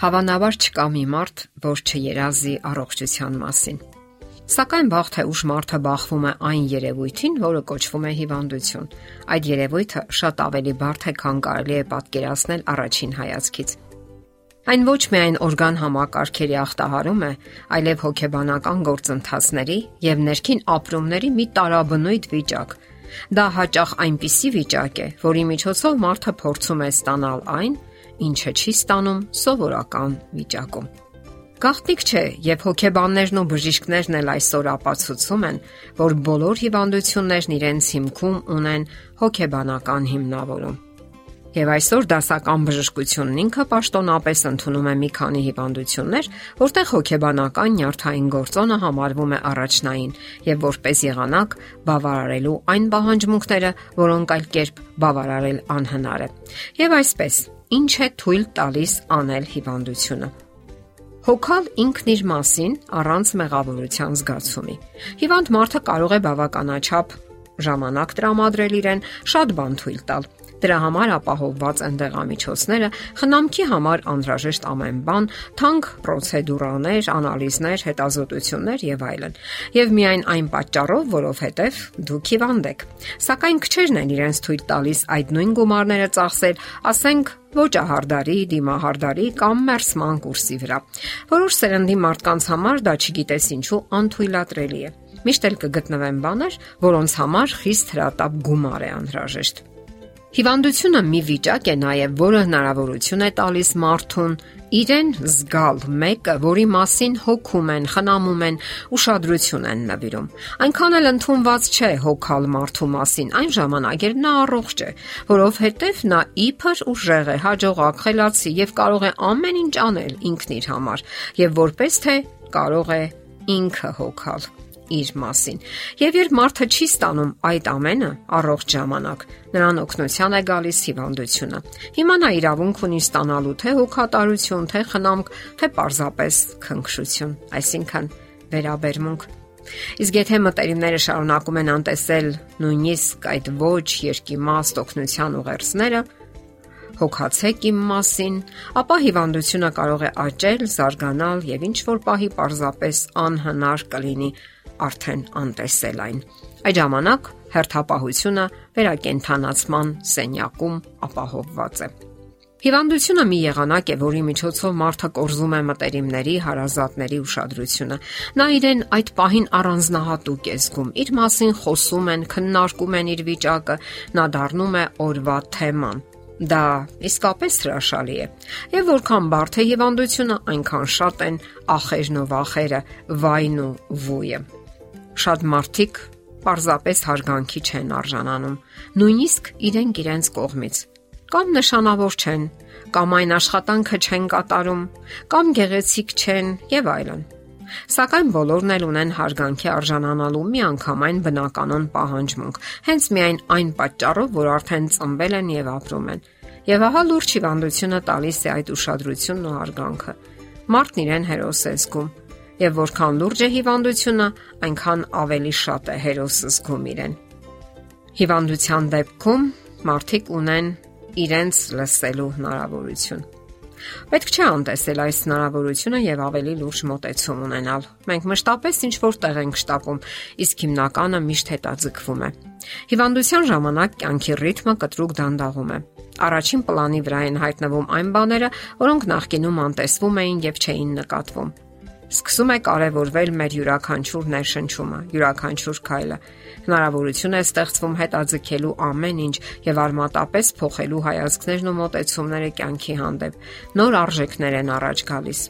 Հավանաբար չկա մի մարդ, որ չերազի առողջության մասին։ Սակայն վաղ թե ուշ մարդը բախվում է այն երևույթին, որը կոչվում է հիվանդություն։ Այդ երևույթը շատ ավելի բարդ է, քան կարելի է պատկերացնել առաջին հայացքից։ Այն ոչ միայն օրգան համակարգերի ախտահարում է, այլև հոգեբանական գործընթացների եւ ներքին ապրումների մի տարաբնույթ վիճակ։ Դա հաճախ այնպիսի վիճակ է, որի միջոցով մարդը փորձում է ստանալ այն, ինչը չի ստանում սովորական վիճակում։ Գաղտնիք չէ, եւ հոգեբաններն ու բժիշկներն էլ այսօր ապացուցում են, որ բոլոր հիվանդություններն իրենց հիմքում ունեն հոգեբանական հիմնավորում։ Եվ այսօր դասական բժշկությունն ինքը պաշտոնապես ընդունում է մի քանի հիվանդություններ, որտեղ հոգեբանական նյարդային գործոնը համարվում է առաջնային եւ որպես եղանակ բավարարելու այն պահանջմունքները, որոնք այլ կերպ բավարարել անհնար է։ Եվ այսպես, ինչ է թույլ տալիս անել հիվանդությունը։ Հոգալ ինքն իր մասին առանց մեղավորության զգացումի։ Հիվանդ մարդը կարող է բավականաչափ ժամանակ տրամադրել իրեն, շատ բան թույլ տալ, Դրա համար ապահովված են դեղամիջոցները, խնամքի համար անհրաժեշտ ամեն բան, թանկ պրոցեդուրաներ, անալիզներ, հետազոտություններ եւ այլն։ Եվ միայն այն պատճառով, որովհետեւ դուք հիվանդ եք։ Սակայն քչերն են իրենց թույլ տալիս այդ նույն գումարները ծախսել, ասենք ոճահարդարի, դիմահարդարի կամ մերսման կուրսի վրա։ Որոշ սերնդի մարդկանց համար դա չգիտես ինչու անթույլատրելի է միշտ էլ կգտնվեն բաներ, որոնց համար խիստ հրատապ գումար է անհրաժեշտ։ Հիվանդությունը մի վիճակ է նաև, որը հնարավորություն է տալիս մարդուն. Իրեն զգալ մեկը, որի մասին հոգում են, խնամում են, ուշադրություն են նվիրում։ Այնքան էլ ընդունված չէ հոգալ մարդու մասին, այն ժամանակ երբ նա առողջ է, որովհետև նա իբր ուժեղ է, հաջողակ, խելացի եւ կարող է ամեն ինչ անել ինքն իր համար եւ որպես թե կարող է ինքը հոգալ իր մասին։ Եվ երբ մարդը չի ստանում այդ ամենը առողջ ժամանակ, նրան օգնության է գալիս հիվանդությունը։ Հիմա նա իրավունք ունի ստանալու թե հոգատարություն, թե խնամք, թե պարզապես քնքշություն, այսինքն վերաբերմունք Իսկ եթե մտերիմները շարունակում են անտեսել նույնիսկ այդ ոչ երկիմաստ օգնության ուղերձները, հոգացեք իմ մասին, ապա հիվանդությունը կարող է աճել, զարգանալ եւ ինչ որ պահի պարզապես անհնար կլինի արդեն անտեսել այն։ Այդ ժամանակ հերթապահությունը վերակենթանացման սենյակում ապահովված է։ Հիվանդությունը մի եղանակ է, որի միջոցով մարդը կորզում է մտերիմների, հարազատների ուշադրությունը։ Նա իրեն այդ պահին առանձնահատուկ է զգում։ Իր մասին խոսում են, քննարկում են իր վիճակը, նա դառնում է օրվա թեման։ Դա իսկապես հրաշալի է։ Եվ որքան բարդ է հիվանդությունը, այնքան շատ են ախերն ու վախերը, վայն ու վույը շատ մարդիկ պարզապես հարգանքի չեն արժանանում, նույնիսկ իրենք իրենց կողմից։ Կամ նշանավոր չեն, կամ այն աշխատանքը չեն կատարում, կամ գեղեցիկ չեն եւ այլն։ Սակայն բոլորն էլ ունեն հարգանքի արժանանալու միանգամայն բնականon պահանջմունք, հենց միայն այն պատճառով, որ արդեն ծնվել են եւ ապրում են։ Եվ ահա լուրջ հիվանդությունը տալիս է այդ ուշադրությունն ու հարգանքը։ Մարդն իրեն հերոս է զգում, եւ որքան լուրջ է հիվանդությունը, այնքան ավելի շատ է հերոսը զգում իրեն։ Հիվանդության դեպքում մարդիկ ունեն իրենց լսելու հնարավորություն։ Պետք չէ անտեսել այս հնարավորությունը եւ ավելի լուրջ մոտեցում ունենալ։ Մենք մշտապես ինչ որ տեղ ենք շտապում, իսկ հիմնականը միշտ հետաձգվում է։ Հիվանդության ժամանակ կյանքի ռիթմը կտրուկ դանդաղում է։ Առաջին պլանի վրա են հայտնվում այն բաները, որոնք նախկինում անտեսվում էին եւ չէին նկատվում սկսում է կարևորվել մեր յուրաքանչյուր ներշնչումը, յուրաքանչյուր քայլը։ Հնարավորություն է ստեղծվում հետաձգելու ամեն ինչ եւ արմատապես փոխելու հայացքներն ու մոտեցումները կյանքի հանդեպ։ Նոր արժեքներ են առաջ գալիս։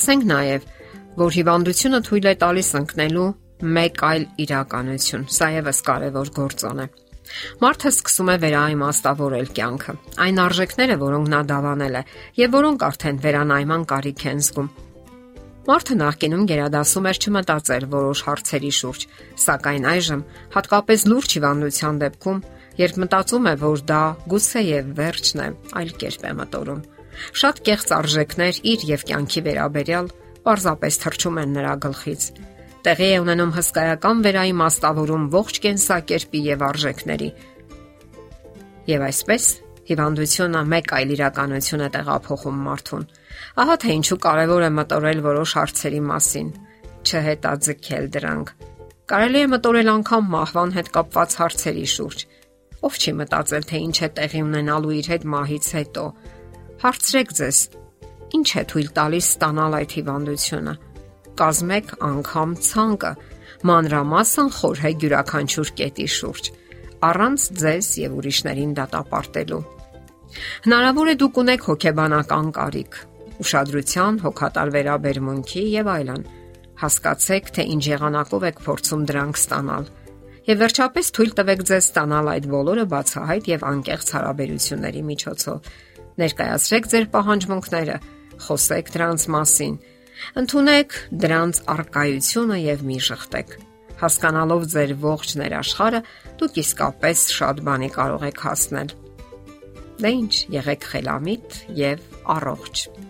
Ասենք նաեւ, որ հիվանդությունը թույլ է տալիս ընկնելու մեկ այլ իրականություն։ Սա եւս կարևոր գործոն է։ Մարդը սկսում է վերաիմաստավորել կյանքը։ Այն արժեքները, որոնք նա դավանել է եւ որոնք արդեն վերանայման կարիք են զգում Մարդը նախկինում գերադասում էր չմտածել որոշ հարցերի շուրջ, սակայն այժմ, հատկապես լուրջ հիվանդության դեպքում, երբ մտածում է, որ դա գուցե եւ վերջն է, այլ կերպ է մտորում։ Շատ կեղծ արժեքներ իր եւ կյանքի վերաբերյալ պարզապես թրջում են նրա գլխից։ Տեղի է ունենում հսկայական վերաիմաստավորում ողջ կենսակերպի եւ արժեքների։ Եվ այսպես Հիվանդությունը մեկ այլ իրականություն է տեղափոխում մարդուն։ Ահա թե ինչու կարևոր է մտորել որոշ հարցերի մասին, չհետաձգել դրանք։ Կարելի է մտորել անգամ մահվան հետ կապված հարցերի շուրջ։ Ով չի մտածել, թե ինչ է տեղի ունենալու իր հետ մահից հետո։ Հարցրեք ձեզ, ինչ է թույլ տալիս ստանալ այդ հիվանդությունը։ Կազմեք անգամ ցանկը, մանրամասն խորհեք յուրաքանչյուր կետի շուրջ, առանց ձեզ եւ ուրիշներին դատապարտելու։ Հնարավոր է դուք ունեք հոգեբանական կարիք, ուշադրության, հոգատար վերաբերմունքի եւ այլն։ Հասկացեք, թե ինչ եղանակով եք փորձում դրանք ստանալ։ Եվ վերջապես թույլ տվեք ձեզ ստանալ այդ բոլորը բացահայտ եւ անկեղծ հարաբերությունների միջոցով։ Ներկայացրեք ձեր պահանջմունքները, խոսեք դրանց մասին, ընդունեք դրանց արկայությունը եւ մի շղթեք։ Հասկանալով ձեր ողջ ներաշխարը, դուք իսկապես շատ բանի կարող եք հասնել։ Դե ինչ, եղեք խելամիտ եւ առողջ։